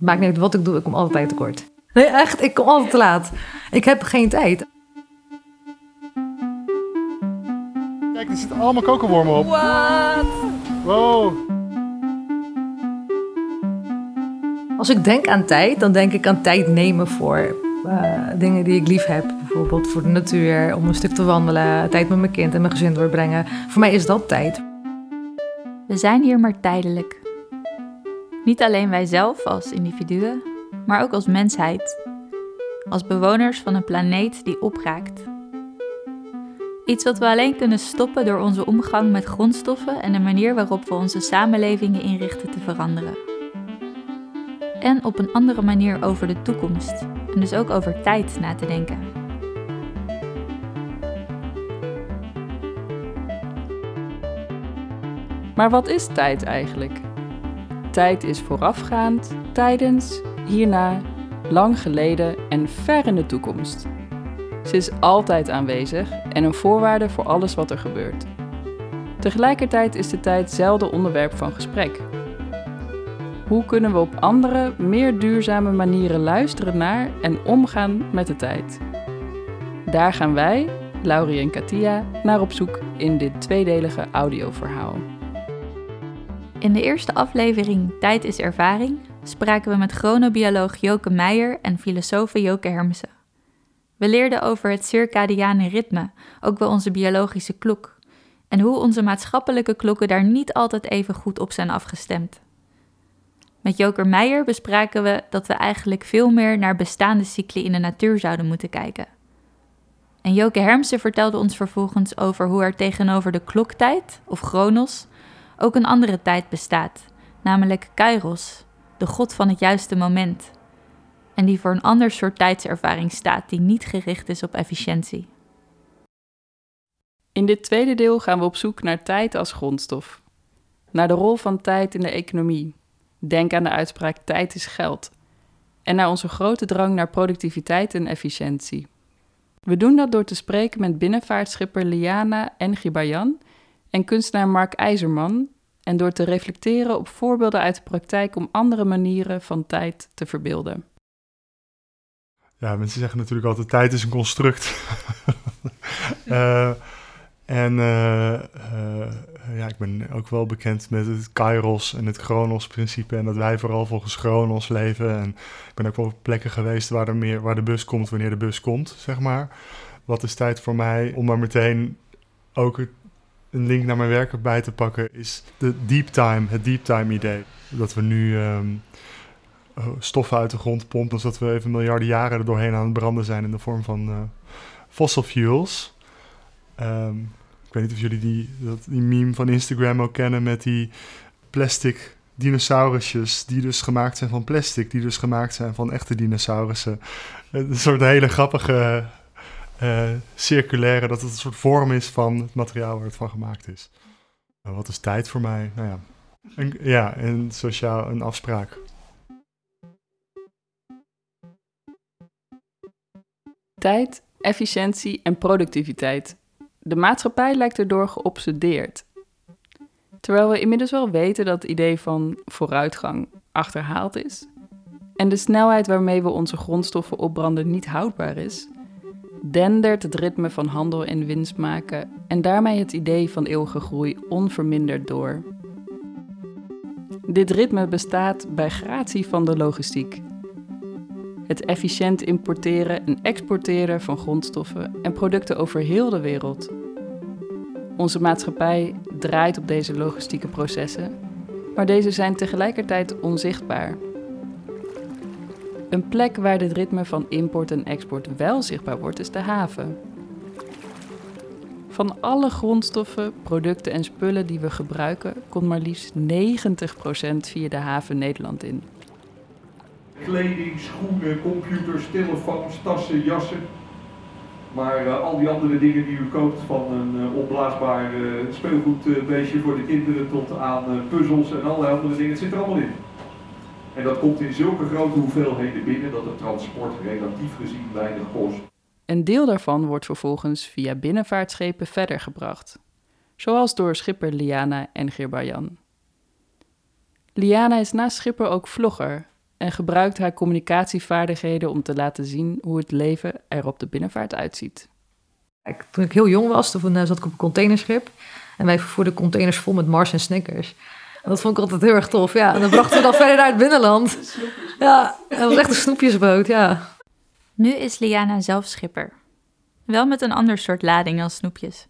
Maakt niet uit wat ik doe, ik kom altijd tekort. Nee, echt, ik kom altijd te laat. Ik heb geen tijd. Kijk, er zitten allemaal kokenwormen op. Wat? Wow. Als ik denk aan tijd, dan denk ik aan tijd nemen voor eh, dingen die ik lief heb. Bijvoorbeeld voor de natuur, om een stuk te wandelen, tijd met mijn kind en mijn gezin doorbrengen. Voor mij is dat tijd. We zijn hier maar tijdelijk. Niet alleen wij zelf als individuen, maar ook als mensheid. Als bewoners van een planeet die opraakt. Iets wat we alleen kunnen stoppen door onze omgang met grondstoffen en de manier waarop we onze samenlevingen inrichten te veranderen. En op een andere manier over de toekomst en dus ook over tijd na te denken. Maar wat is tijd eigenlijk? Tijd is voorafgaand, tijdens, hierna, lang geleden en ver in de toekomst. Ze is altijd aanwezig en een voorwaarde voor alles wat er gebeurt. Tegelijkertijd is de tijd zelden onderwerp van gesprek. Hoe kunnen we op andere, meer duurzame manieren luisteren naar en omgaan met de tijd? Daar gaan wij, Laurie en Katia, naar op zoek in dit tweedelige audioverhaal. In de eerste aflevering Tijd is Ervaring spraken we met chronobioloog Joke Meijer en filosoof Joke Hermsen. We leerden over het circadiane ritme, ook wel onze biologische klok, en hoe onze maatschappelijke klokken daar niet altijd even goed op zijn afgestemd. Met Joker Meijer bespraken we dat we eigenlijk veel meer naar bestaande cycli in de natuur zouden moeten kijken. En Joke Hermsen vertelde ons vervolgens over hoe er tegenover de kloktijd, of chronos, ook een andere tijd bestaat, namelijk kairos, de god van het juiste moment. En die voor een ander soort tijdservaring staat die niet gericht is op efficiëntie. In dit tweede deel gaan we op zoek naar tijd als grondstof. Naar de rol van tijd in de economie. Denk aan de uitspraak tijd is geld. En naar onze grote drang naar productiviteit en efficiëntie. We doen dat door te spreken met binnenvaartschipper Liana Engibayan en kunstenaar Mark IJzerman en door te reflecteren op voorbeelden uit de praktijk om andere manieren van tijd te verbeelden. Ja, mensen zeggen natuurlijk altijd: tijd is een construct. uh, en uh, uh, ja, ik ben ook wel bekend met het Kairos en het Chronos-principe. En dat wij vooral volgens Chronos leven. En ik ben ook wel op plekken geweest waar, er meer, waar de bus komt wanneer de bus komt, zeg maar. Wat is tijd voor mij om maar meteen ook een link naar mijn werk erbij te pakken, is de deep time, het deep time idee. Dat we nu um, stoffen uit de grond pompen, dus dat we even miljarden jaren er doorheen aan het branden zijn in de vorm van uh, fossil fuels. Um, ik weet niet of jullie die, dat, die meme van Instagram ook kennen met die plastic dinosaurusjes die dus gemaakt zijn van plastic, die dus gemaakt zijn van echte dinosaurussen. Een soort hele grappige uh, circulaire, dat het een soort vorm is van het materiaal waar het van gemaakt is. Nou, wat is tijd voor mij? Nou ja, een, ja, een sociaal een afspraak. Tijd, efficiëntie en productiviteit. De maatschappij lijkt erdoor geobsedeerd. Terwijl we inmiddels wel weten dat het idee van vooruitgang achterhaald is en de snelheid waarmee we onze grondstoffen opbranden niet houdbaar is, dendert het ritme van handel en winst maken en daarmee het idee van eeuwige groei onverminderd door. Dit ritme bestaat bij gratie van de logistiek. Het efficiënt importeren en exporteren van grondstoffen en producten over heel de wereld. Onze maatschappij draait op deze logistieke processen, maar deze zijn tegelijkertijd onzichtbaar. Een plek waar dit ritme van import en export wel zichtbaar wordt, is de haven. Van alle grondstoffen, producten en spullen die we gebruiken, komt maar liefst 90% via de haven Nederland in. Kleding, schoenen, computers, telefoons, tassen, jassen. Maar uh, al die andere dingen die u koopt, van een uh, opblaasbaar uh, speelgoedbeestje voor de kinderen tot aan puzzels en allerlei andere dingen, het zit er allemaal in. En dat komt in zulke grote hoeveelheden binnen dat het transport relatief gezien weinig kost. Een deel daarvan wordt vervolgens via binnenvaartschepen verder gebracht, zoals door schipper Liana en Girbayan. Liana is naast schipper ook vlogger en gebruikt haar communicatievaardigheden om te laten zien hoe het leven er op de binnenvaart uitziet. Kijk, Toen ik heel jong was, toen eh, zat ik op een containerschip. En wij vervoerden containers vol met Mars en Snickers. En dat vond ik altijd heel erg tof, ja. En dan brachten we dan verder naar het binnenland. Ja, dat was echt een snoepjesboot, ja. Nu is Liana zelf schipper. Wel met een ander soort lading als snoepjes.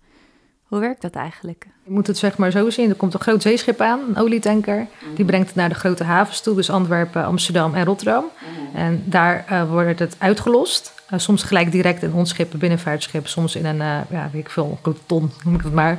Hoe werkt dat eigenlijk? Je moet het zeg maar zo zien. Er komt een groot zeeschip aan, een olietanker. Die brengt het naar de grote havens toe, dus Antwerpen, Amsterdam en Rotterdam. En daar eh, wordt het uitgelost. Eh, soms gelijk direct in ons een binnenvaartschip. Soms in een, eh, ja, weet ik veel, een ton, noem ik het maar.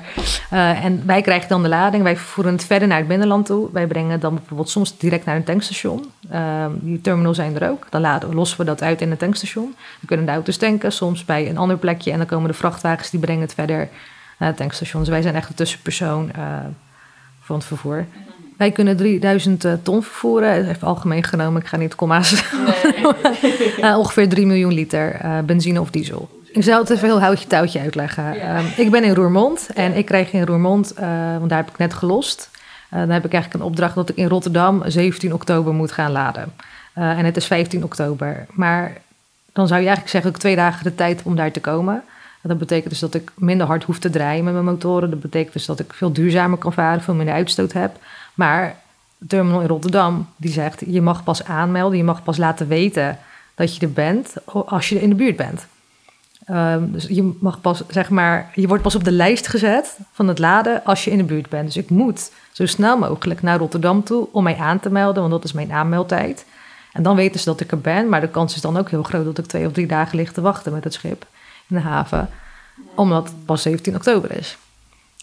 Eh, en wij krijgen dan de lading. Wij vervoeren het verder naar het binnenland toe. Wij brengen dan bijvoorbeeld soms direct naar een tankstation. Ehm, die terminals zijn er ook. Dan laden, lossen we dat uit in het tankstation. We kunnen de auto's tanken, soms bij een ander plekje. En dan komen de vrachtwagens, die brengen het verder naar het tankstation. Dus wij zijn echt de tussenpersoon van het vervoer. Wij kunnen 3000 eh, ton vervoeren. Even algemeen genomen, ik ga niet komma's. Eh, ongeveer 3 miljoen liter eh, benzine of diesel. Ik zal het even heel houtje touwtje uitleggen. Ehm, ik ben in Roermond en ik krijg in Roermond, want daar heb ik net gelost. dan heb ik eigenlijk een opdracht dat ik in Rotterdam 17 oktober moet gaan laden. En het is 15 oktober. Maar dan zou je eigenlijk zeggen ik twee dagen de tijd om daar te komen. En dat betekent dus dat ik minder hard hoef te draaien met mijn motoren. Dat betekent dus dat ik veel duurzamer kan varen, veel minder uitstoot heb. Maar terminal in Rotterdam, die zegt... je mag pas aanmelden, je mag pas laten weten dat je er bent... als je in de buurt bent. Ehm, dus je mag pas, zeg maar... je wordt pas op de lijst gezet van het laden als je in de buurt bent. Dus ik moet zo snel mogelijk naar Rotterdam toe om mij aan te melden... want dat is mijn aanmeldtijd. En dan weten ze dat ik er ben. Maar de kans is dan ook heel groot dat ik twee of drie dagen lig te wachten met het schip in de haven. Omdat het pas 17 oktober is.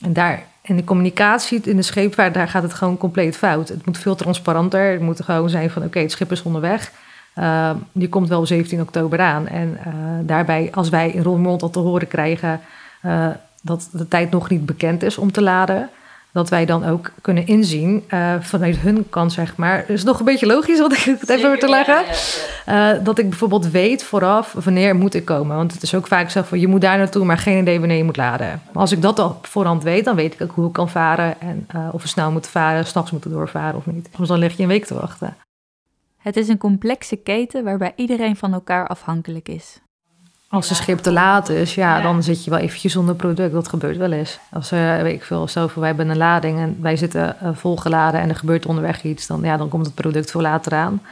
En daar, in de communicatie in de scheepvaart, daar gaat het gewoon compleet fout. Het moet veel transparanter. Het moet gewoon zijn van, oké, het schip is onderweg. Uh, die komt wel op 17 oktober aan. En uh, daarbij, als wij in Roermond al te horen krijgen... Uh, dat de tijd nog niet bekend is om te laden... dat wij dan ook kunnen inzien uh, vanuit hun kant, zeg maar. Het is nog een beetje logisch wat ik het even weer te leggen. Ja. dat ik bijvoorbeeld weet vooraf wanneer moet ik komen. Want het is ook vaak zo van je moet daar naartoe, maar geen idee wanneer je moet laden. Maar als ik dat al op voorhand weet, dan weet ik ook hoe ik kan varen. En uh, of we snel moeten varen, s'nachts moeten doorvaren of niet. Soms dan lig je een week te wachten. Het is een complexe keten waarbij iedereen van elkaar afhankelijk is. Als een schip te laat is, ja, ja, dan zit je wel eventjes zonder product. Dat gebeurt wel eens. Als er, weet ik veel, stel voor wij hebben een lading en wij zitten uh, volgeladen en er gebeurt onderweg iets, dan, ja, dan komt het product veel later aan.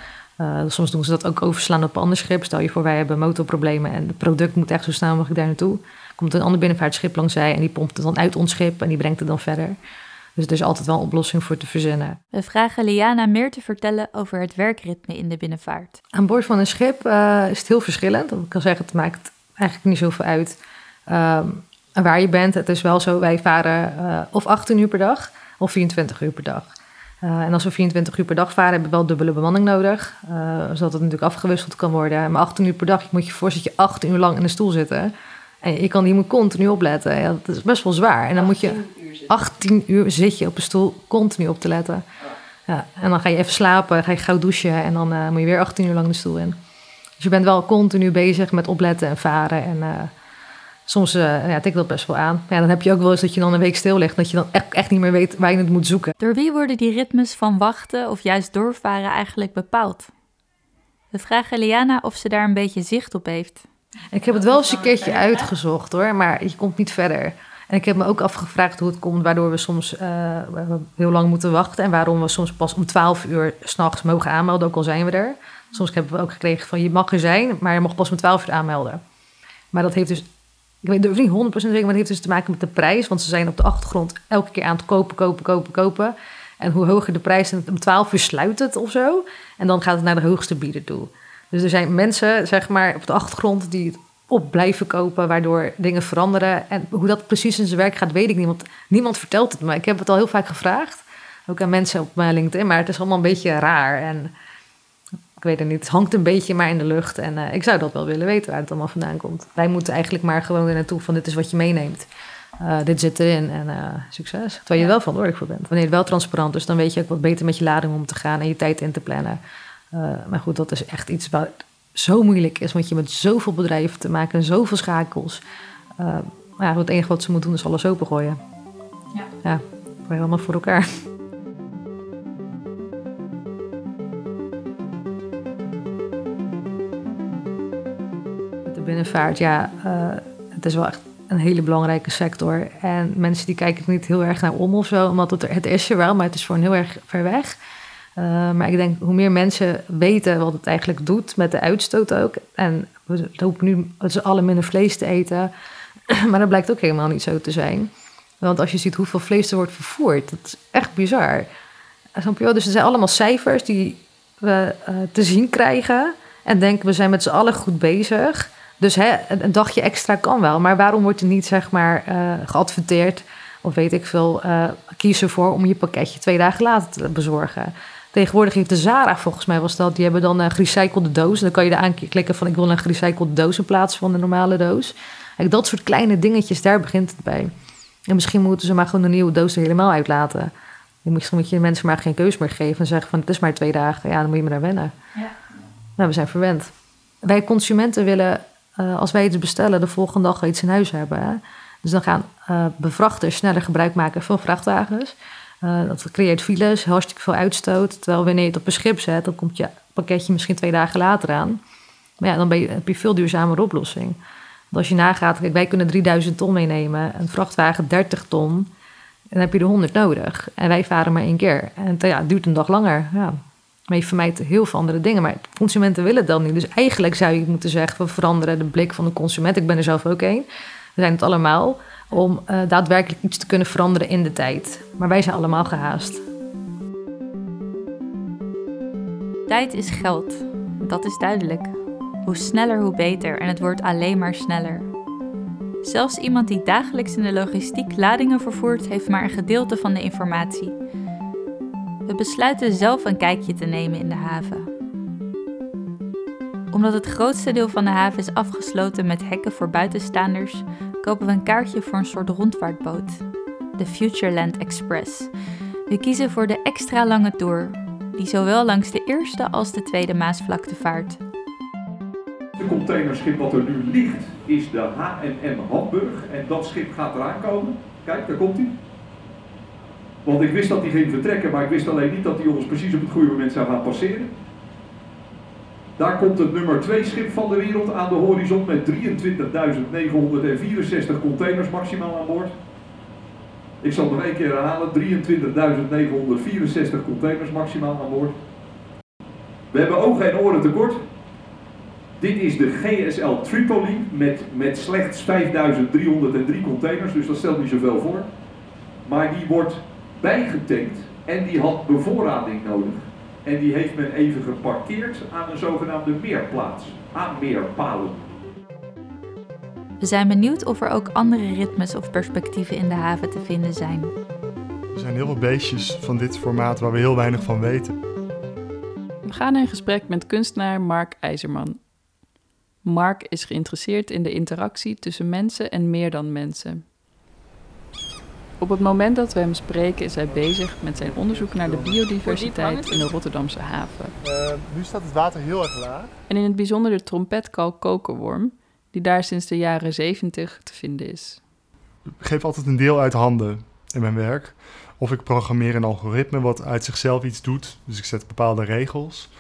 Uh, soms doen ze dat ook overslaan op een ander schip. Stel je voor, wij hebben motorproblemen en het product moet echt zo snel mogelijk daar naartoe. Komt een ander binnenvaartschip langs zij en die pompt het dan uit ons schip en die brengt het dan verder. Dus er is altijd wel een oplossing voor te verzinnen. We vragen Liana meer te vertellen over het werkritme in de binnenvaart. Aan boord van een schip uh, is het heel verschillend. Ik kan zeggen, het maakt eigenlijk niet zoveel uit um, waar je bent. Het is wel zo, wij varen uh, of 18 uur per dag of 24 uur per dag. Uh, en als we 24 uur per dag varen, hebben we wel dubbele bemanning nodig. Uh, zodat het natuurlijk afgewisseld kan worden. Maar 18 uur per dag, je moet je voorstellen dat je 18 uur lang in de stoel zitten. En je, kan, je moet continu opletten. Ja, dat is best wel zwaar. En dan moet je 18 uur zit je op een stoel continu op te letten. Ja, en dan ga je even slapen, ga je gauw douchen en dan uh, moet je weer 18 uur lang de stoel in. Dus je bent wel continu bezig met opletten en varen. En uh, soms uh, ja, tikt dat best wel aan. Ja, dan heb je ook wel eens dat je dan een week stil ligt. Dat je dan echt, echt niet meer weet waar je het moet zoeken. Door wie worden die ritmes van wachten of juist doorvaren eigenlijk bepaald? We vragen Liana of ze daar een beetje zicht op heeft. Ik heb het wel eens een keertje uitgezocht hoor, maar je komt niet verder. En ik heb me ook afgevraagd hoe het komt, waardoor we soms uh, heel lang moeten wachten. En waarom we soms pas om 12 uur s'nachts mogen aanmelden, ook al zijn we er. Soms hebben we ook gekregen van je mag er zijn, maar je mag pas om 12 uur aanmelden. Maar dat heeft dus, ik weet durf niet 100% zeker, maar dat heeft dus te maken met de prijs. Want ze zijn op de achtergrond elke keer aan het kopen, kopen, kopen, kopen. En hoe hoger de prijs, om 12 uur sluit het of zo. En dan gaat het naar de hoogste bieder toe. Dus er zijn mensen, zeg maar, op de achtergrond die het op blijven kopen, waardoor dingen veranderen. En hoe dat precies in zijn werk gaat, weet ik niet. Want niemand vertelt het me. Ik heb het al heel vaak gevraagd, ook aan mensen op mijn LinkedIn, maar het is allemaal een beetje raar. En ik weet het niet, het hangt een beetje maar in de lucht. En uh, ik zou dat wel willen weten waar het allemaal vandaan komt. Wij moeten eigenlijk maar gewoon er naartoe van dit is wat je meeneemt. Uh, dit zit erin en uh, succes. Terwijl je er wel verantwoordelijk voor bent. Wanneer het wel transparant is, dan weet je ook wat beter met je lading om te gaan en je tijd in te plannen. maar goed, dat is echt iets wat zo moeilijk is, want je met zoveel bedrijven te maken en zoveel schakels. Eh, het enige wat ze moeten doen is alles opengooien. Ja. Ja, voor helemaal voor elkaar. De binnenvaart, ja, eh, het is wel echt een hele belangrijke sector. En mensen die kijken niet heel erg naar om of zo, omdat het, het is er wel, maar het is voor heel erg ver weg. Uh, maar ik denk, hoe meer mensen weten wat het eigenlijk doet met de uitstoot ook. En we hopen nu ze alle minder vlees te eten. maar dat blijkt ook helemaal niet zo te zijn. Want als je ziet hoeveel vlees er wordt vervoerd, dat is echt bizar. Dus er zijn allemaal cijfers die we uh, te zien krijgen. En denken we zijn met z'n allen goed bezig. Dus hè, een dagje extra kan wel. Maar waarom wordt er niet zeg maar uh, geadverteerd... of weet ik veel, kies ervoor om je pakketje twee dagen later te bezorgen... Tegenwoordig heeft de Zara, volgens mij was dat, die hebben dan een gerecyclede doos. En dan kan je er aanklikken van ik wil een gerecyclede doos in plaats van een normale doos. Kijk, dat soort kleine dingetjes, daar begint het bij. En misschien moeten ze maar gewoon een nieuwe doos er helemaal uitlaten. Misschien moet je de mensen maar geen keus meer geven en zeggen van het is maar twee dagen. Ja, dan moet je maar naar wennen. Ja. Nou, we zijn verwend. Wij consumenten willen, uh, als wij iets bestellen, de volgende dag iets in huis hebben. Hè? Dus dan gaan uh, bevrachters sneller gebruik maken van vrachtwagens. Uh, dat creëert files, hartstikke veel uitstoot. Terwijl wanneer je het op een schip zet, dan komt je pakketje misschien twee dagen later aan. Maar ja, dan heb je een veel duurzamere oplossing. Want als je nagaat, kijk, wij kunnen 3000 ton meenemen, een vrachtwagen 30 ton. Dan heb je er 100 nodig. En wij varen maar één keer. En ja, het duurt een dag langer. Ja. Maar je vermijdt heel veel andere dingen. Maar consumenten willen dan niet. Dus eigenlijk zou je moeten zeggen: we veranderen de blik van de consument. Ik ben er zelf ook één. We zijn het allemaal om uh, daadwerkelijk iets te kunnen veranderen in de tijd. Maar wij zijn allemaal gehaast. Tijd is geld. Dat is duidelijk. Hoe sneller, hoe beter. En het wordt alleen maar sneller. Zelfs iemand die dagelijks in de logistiek ladingen vervoert, heeft maar een gedeelte van de informatie. We besluiten zelf een kijkje te nemen in de haven. Omdat het grootste deel van de haven is afgesloten met hekken voor buitenstaanders, kopen we een kaartje voor een soort rondvaartboot, de Futureland Express. We kiezen voor de extra lange tour, die zowel langs de eerste als de tweede Maasvlakte vaart. De containerschip wat er nu ligt is de H&M Hamburg en dat schip gaat eraan komen. Kijk, daar komt hij. Want ik wist dat hij ging vertrekken, maar ik wist alleen niet dat hij ons precies op het goede moment zou gaan passeren. Daar komt het nummer 2 schip van de wereld aan de horizon met 23.964 containers maximaal aan boord. Ik zal nog één keer herhalen, 23.964 containers maximaal aan boord. We hebben ogen en oren tekort. Dit is de GSL Tripoli met, met slechts 5303 containers, dus dat stelt niet zoveel voor. Maar die wordt bijgetankt en die had bevoorrading nodig. En die heeft men even geparkeerd aan een zogenaamde meerplaats, aan meerpalen. We zijn benieuwd of er ook andere ritmes of perspectieven in de haven te vinden zijn. Er zijn heel veel beestjes van dit formaat waar we heel weinig van weten. We gaan in gesprek met kunstenaar Mark IJzerman. Mark is geïnteresseerd in de interactie tussen mensen en meer dan mensen. Op het moment dat we hem spreken is hij bezig met zijn onderzoek naar de biodiversiteit in de Rotterdamse haven. Uh, nu staat het water heel erg laag. En in het bijzonder de trompetkalk kokerworm, die daar sinds de jaren 70 te vinden is. Ik geef altijd een deel uit handen in mijn werk. Of ik programmeer een algoritme wat uit zichzelf iets doet. Dus ik zet bepaalde regels.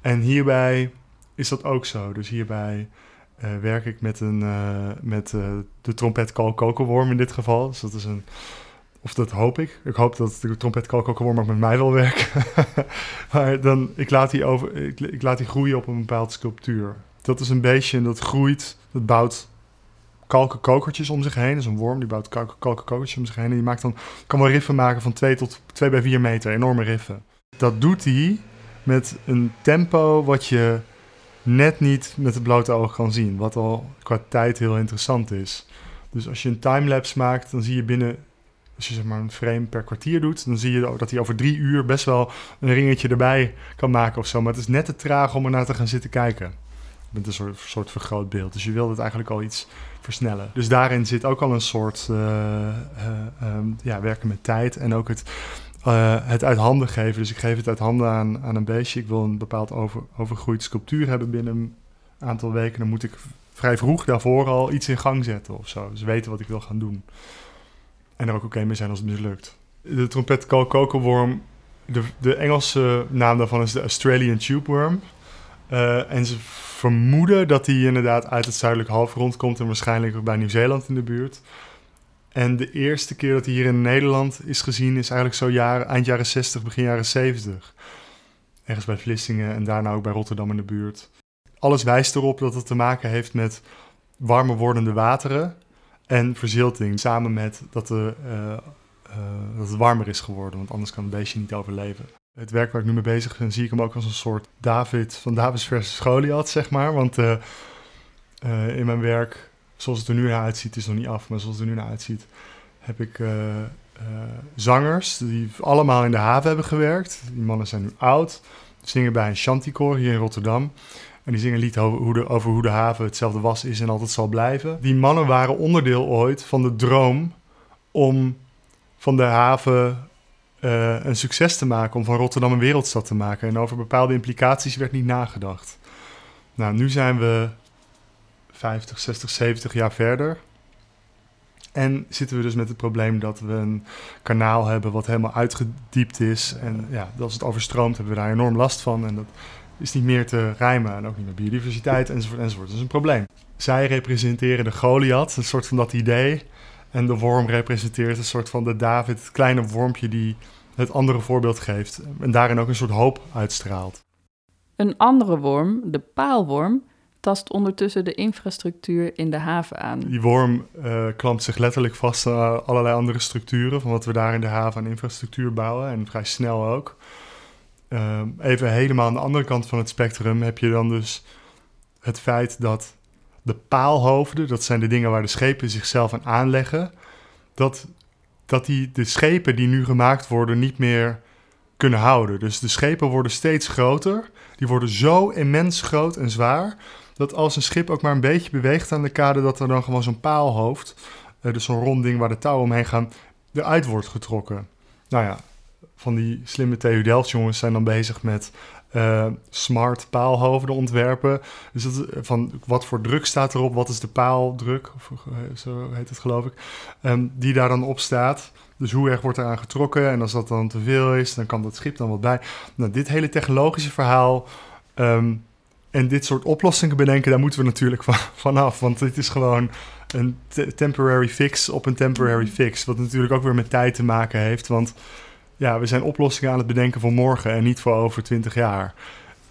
En hierbij is dat ook zo. Dus hierbij uh, werk ik met, een, uh, met uh, de trompetkalkokerworm in dit geval. Dus dat is een, of dat hoop ik. Ik hoop dat de trompetkalkokerworm ook met mij wil werken. maar dan, ik laat, die over, ik, ik, laat die groeien op een bepaald sculptuur. Dat is een beestje en dat groeit, dat bouwt kalkenkokertjes om zich heen. Dat is een worm, die bouwt kalkenkokertjes om zich heen. En die maakt dan, kan wel riffen maken van 2 tot 2 bij 4 meter, enorme riffen. Dat doet hij met een tempo wat je net niet met het blote oog kan zien. Wat al qua tijd heel interessant is. Dus als je een timelapse maakt, dan zie je binnen, als je zeg maar een frame per kwartier doet, dan zie je dat hij over drie uur best wel een ringetje erbij kan maken of zo. Maar het is net te traag om er naar te gaan zitten kijken. Met een soort, soort vergrootbeeld. Dus je wil het eigenlijk al iets versnellen. Dus daarin zit ook al een soort uh, uh, um, ja, werken met tijd en ook het uh, het uit handen geven. Dus ik geef het uit handen aan, aan een beestje. Ik wil een bepaald over, overgroeid sculptuur hebben binnen een aantal weken. Dan moet ik vrij vroeg daarvoor al iets in gang zetten of zo. Dus weten wat ik wil gaan doen. En er ook oké mee zijn als het mislukt. De trompetkalkokerworm, de, de Engelse naam daarvan is de Australian tubeworm. Uh, en ze vermoeden dat hij inderdaad uit het zuidelijk halfrond komt en waarschijnlijk ook bij Nieuw-Zeeland in de buurt. En de eerste keer dat hij hier in Nederland is gezien is eigenlijk zo jaren, eind jaren 60, begin jaren 70. Ergens bij Vlissingen en daarna ook bij Rotterdam in de buurt. Alles wijst erop dat het te maken heeft met warmer wordende wateren en verzilting. Samen met dat, uh, dat het warmer is geworden, want anders kan het beestje niet overleven. Het werk waar ik nu mee bezig ben, zie ik hem ook als een soort David van Davids versus Goliath, zeg maar. Want uh, in mijn werk, zoals het er nu naar uitziet, is nog niet af, maar zoals het er nu naar uitziet, heb ik zangers die allemaal in de haven hebben gewerkt. Die mannen zijn nu oud, zingen bij een shantykoor hier in Rotterdam. En die zingen lied over hoe, de, over hoe de haven hetzelfde was is en altijd zal blijven. Die mannen waren onderdeel ooit van de droom om van de haven uh, een succes te maken, om van Rotterdam een wereldstad te maken. En over bepaalde implicaties werd niet nagedacht. Nou, nu zijn we 50, 60, 70 jaar verder. En zitten we dus met het probleem dat we een kanaal hebben wat helemaal uitgediept is. En ja, als het overstroomt, hebben we daar enorm last van. En dat is niet meer te rijmen en ook niet meer biodiversiteit enzovoort enzovoort. Dat is een probleem. Zij representeren de Goliath, een soort van dat idee. En de worm representeert een soort van de David, het kleine wormpje die het andere voorbeeld geeft. En daarin ook een soort hoop uitstraalt. Een andere worm, de paalworm, tast ondertussen de infrastructuur in de haven aan. Die worm uh, klampt zich letterlijk vast aan allerlei andere structuren van wat we daar in de haven aan infrastructuur bouwen en vrij snel ook. Uh, even helemaal aan de andere kant van het spectrum heb je dan dus het feit dat de paalhoofden, dat zijn de dingen waar de schepen zichzelf aan aanleggen, dat, dat die, de schepen die nu gemaakt worden niet meer kunnen houden. Dus de schepen worden steeds groter, die worden zo immens groot en zwaar, dat als een schip ook maar een beetje beweegt aan de kade, dat er dan gewoon zo'n paalhoofd, uh, dus zo'n rond ding waar de touwen omheen gaan, eruit wordt getrokken. Nou ja, van die slimme TU Delft jongens zijn dan bezig met uh, smart paalhoofden ontwerpen. Dus dat, van wat voor druk staat erop, wat is de paaldruk, of, zo heet het geloof ik, um, die daar dan op staat. Dus hoe erg wordt eraan getrokken en als dat dan te veel is, dan kan dat schip dan wat bij. Nou, dit hele technologische verhaal um, en dit soort oplossingen bedenken, daar moeten we natuurlijk van, vanaf. Want dit is gewoon een temporary fix op een temporary fix. Wat natuurlijk ook weer met tijd te maken heeft, want ja, we zijn oplossingen aan het bedenken voor morgen en niet voor over twintig jaar.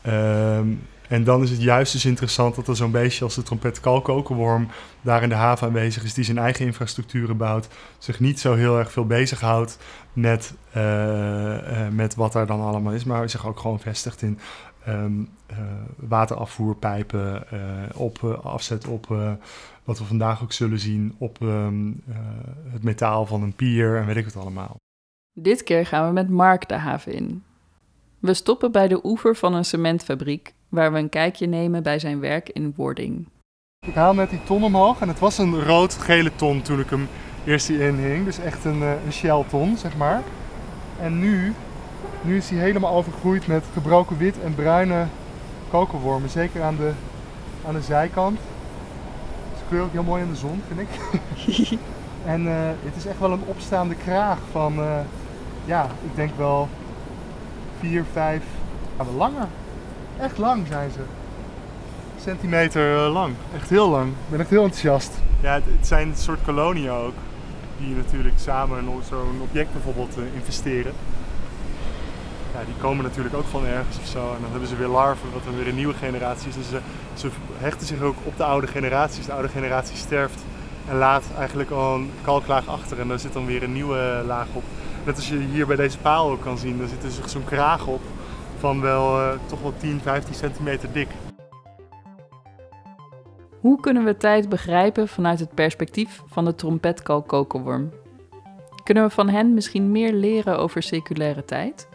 Um, en dan is het juist dus interessant dat er zo'n beestje als de trompetkalkokerworm daar in de haven aanwezig is, die zijn eigen infrastructuren bouwt, zich niet zo heel erg veel bezighoudt met, uh, met wat er dan allemaal is, maar zich ook gewoon vestigt in um, uh, waterafvoerpijpen, op afzet op wat we vandaag ook zullen zien, op um, het metaal van een pier en weet ik het allemaal. Dit keer gaan we met Mark de haven in. We stoppen bij de oever van een cementfabriek, waar we een kijkje nemen bij zijn werk in wording. Ik haal net die ton omhoog en het was een rood-gele ton toen ik hem eerst hierin hing. Dus echt een, een shell ton, zeg maar. En nu, nu is hij helemaal overgroeid met gebroken wit en bruine kokerwormen. Zeker aan de, aan de zijkant. Ze kleuren ook heel mooi in de zon, vind ik. en uh, het is echt wel een opstaande kraag van... Uh, ja, ik denk wel 4, 5, ja, langer. Echt lang zijn ze. Centimeter lang. Echt heel lang. Ik ben echt heel enthousiast. Ja, het, het zijn een soort koloniën ook. Die natuurlijk samen in zo'n object bijvoorbeeld investeren. Die komen natuurlijk ook van ergens of zo. En dan hebben ze weer larven, wat dan weer een nieuwe generatie is. Dus ze, ze hechten zich ook op de oude generaties. De oude generatie sterft en laat eigenlijk al een kalklaag achter. En daar zit dan weer een nieuwe laag op. Net als je hier bij deze paal ook kan zien, daar zit dus zo'n kraag op van wel uh, toch wel 10, 15 centimeter dik. Hoe kunnen we tijd begrijpen vanuit het perspectief van de trompetkalkokerworm? Kunnen we van hen misschien meer leren over circulaire tijd?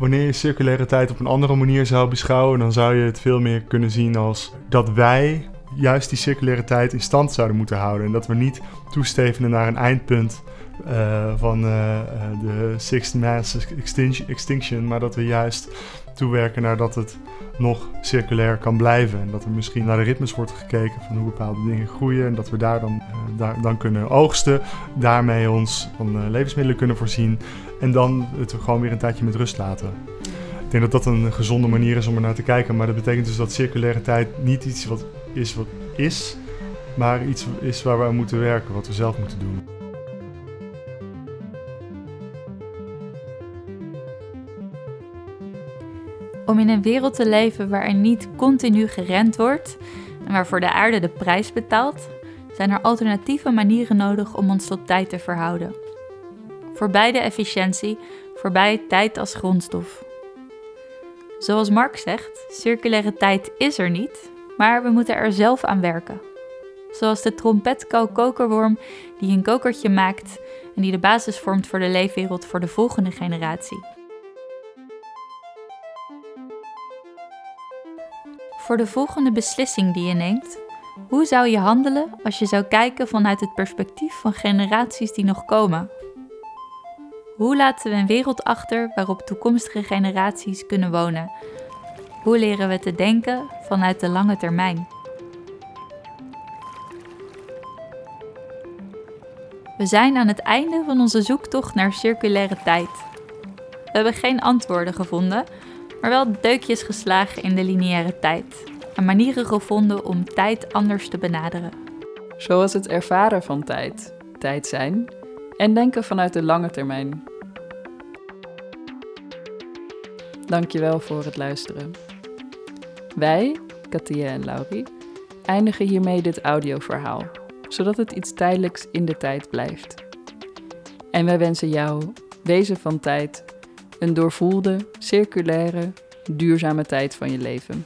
Wanneer je circulaire tijd op een andere manier zou beschouwen, dan zou je het veel meer kunnen zien als dat wij juist die circulaire tijd in stand zouden moeten houden. En dat we niet toestevenen naar een eindpunt uh, van uh, de sixth mass extinction, maar dat we juist toewerken naar dat het nog circulair kan blijven. En dat er misschien naar de ritmes wordt gekeken van hoe bepaalde dingen groeien. En dat we daar dan, daar, dan kunnen oogsten, daarmee ons van levensmiddelen kunnen voorzien. En dan het gewoon weer een tijdje met rust laten. Ik denk dat dat een gezonde manier is om er naar te kijken. Maar dat betekent dus dat circulaire tijd niet iets wat is wat is, maar iets is waar we aan moeten werken, wat we zelf moeten doen. Om in een wereld te leven waarin niet continu gerend wordt en waarvoor de aarde de prijs betaalt, zijn er alternatieve manieren nodig om ons tot tijd te verhouden. Voorbij de efficiëntie, voorbij tijd als grondstof. Zoals Mark zegt, circulaire tijd is er niet, maar we moeten er zelf aan werken. Zoals de trompetkou-kokerworm die een kokertje maakt en die de basis vormt voor de leefwereld voor de volgende generatie. Voor de volgende beslissing die je neemt, hoe zou je handelen als je zou kijken vanuit het perspectief van generaties die nog komen? Hoe laten we een wereld achter waarop toekomstige generaties kunnen wonen? Hoe leren we te denken vanuit de lange termijn? We zijn aan het einde van onze zoektocht naar circulaire tijd. We hebben geen antwoorden gevonden, maar wel deukjes geslagen in de lineaire tijd en manieren gevonden om tijd anders te benaderen. Zoals het ervaren van tijd, tijd zijn en denken vanuit de lange termijn. Dankjewel voor het luisteren. Wij, Katia en Laurie, eindigen hiermee dit audioverhaal, zodat het iets tijdelijks in de tijd blijft. En wij wensen jou, wezen van tijd, een doorvoelde, circulaire, duurzame tijd van je leven.